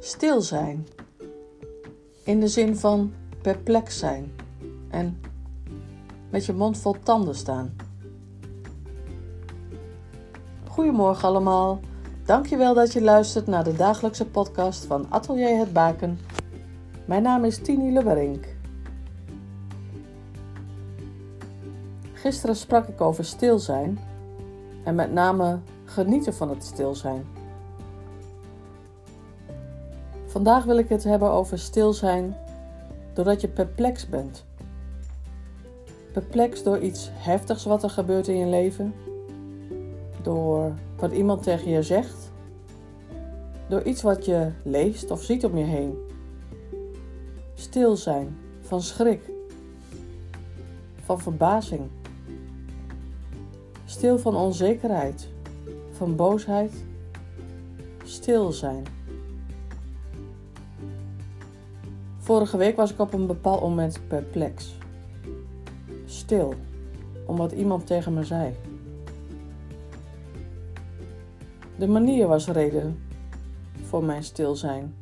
Stil zijn. In de zin van perplex zijn en met je mond vol tanden staan. Goedemorgen allemaal. Dankjewel dat je luistert naar de dagelijkse podcast van Atelier Het Baken. Mijn naam is Tini Lewerink. Gisteren sprak ik over stil zijn en met name genieten van het stil zijn. Vandaag wil ik het hebben over stil zijn doordat je perplex bent. Perplex door iets heftigs wat er gebeurt in je leven, door wat iemand tegen je zegt, door iets wat je leest of ziet om je heen. Stil zijn van schrik, van verbazing, stil van onzekerheid, van boosheid, stil zijn. Vorige week was ik op een bepaald moment perplex. Stil, om wat iemand tegen me zei. De manier was reden voor mijn stil zijn.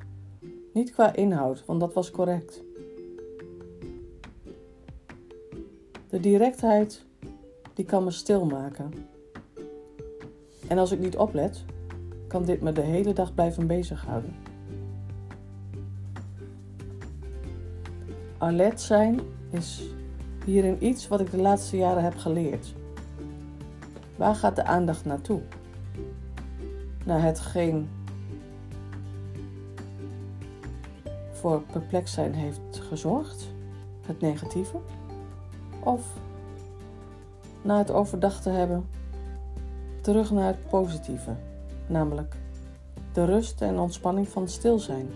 Niet qua inhoud, want dat was correct. De directheid, die kan me stil maken. En als ik niet oplet, kan dit me de hele dag blijven bezighouden. Alert zijn is hierin iets wat ik de laatste jaren heb geleerd. Waar gaat de aandacht naartoe? Naar hetgeen voor perplex zijn heeft gezorgd, het negatieve, of na het overdacht hebben, terug naar het positieve, namelijk de rust en ontspanning van stil zijn.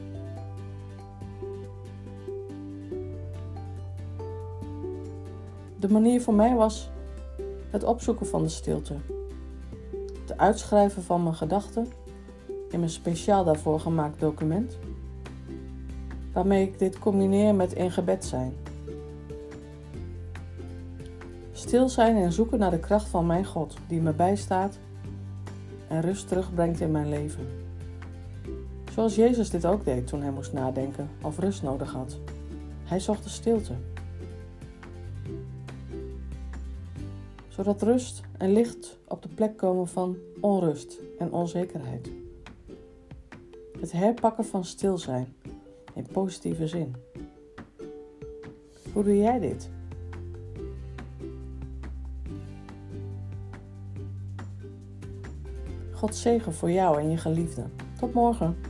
De manier voor mij was het opzoeken van de stilte. Het uitschrijven van mijn gedachten in een speciaal daarvoor gemaakt document, waarmee ik dit combineer met in gebed zijn. Stil zijn en zoeken naar de kracht van mijn God, die me bijstaat en rust terugbrengt in mijn leven. Zoals Jezus dit ook deed toen hij moest nadenken of rust nodig had. Hij zocht de stilte. Zodat rust en licht op de plek komen van onrust en onzekerheid. Het herpakken van stil zijn in positieve zin. Hoe doe jij dit? God zegen voor jou en je geliefde. Tot morgen.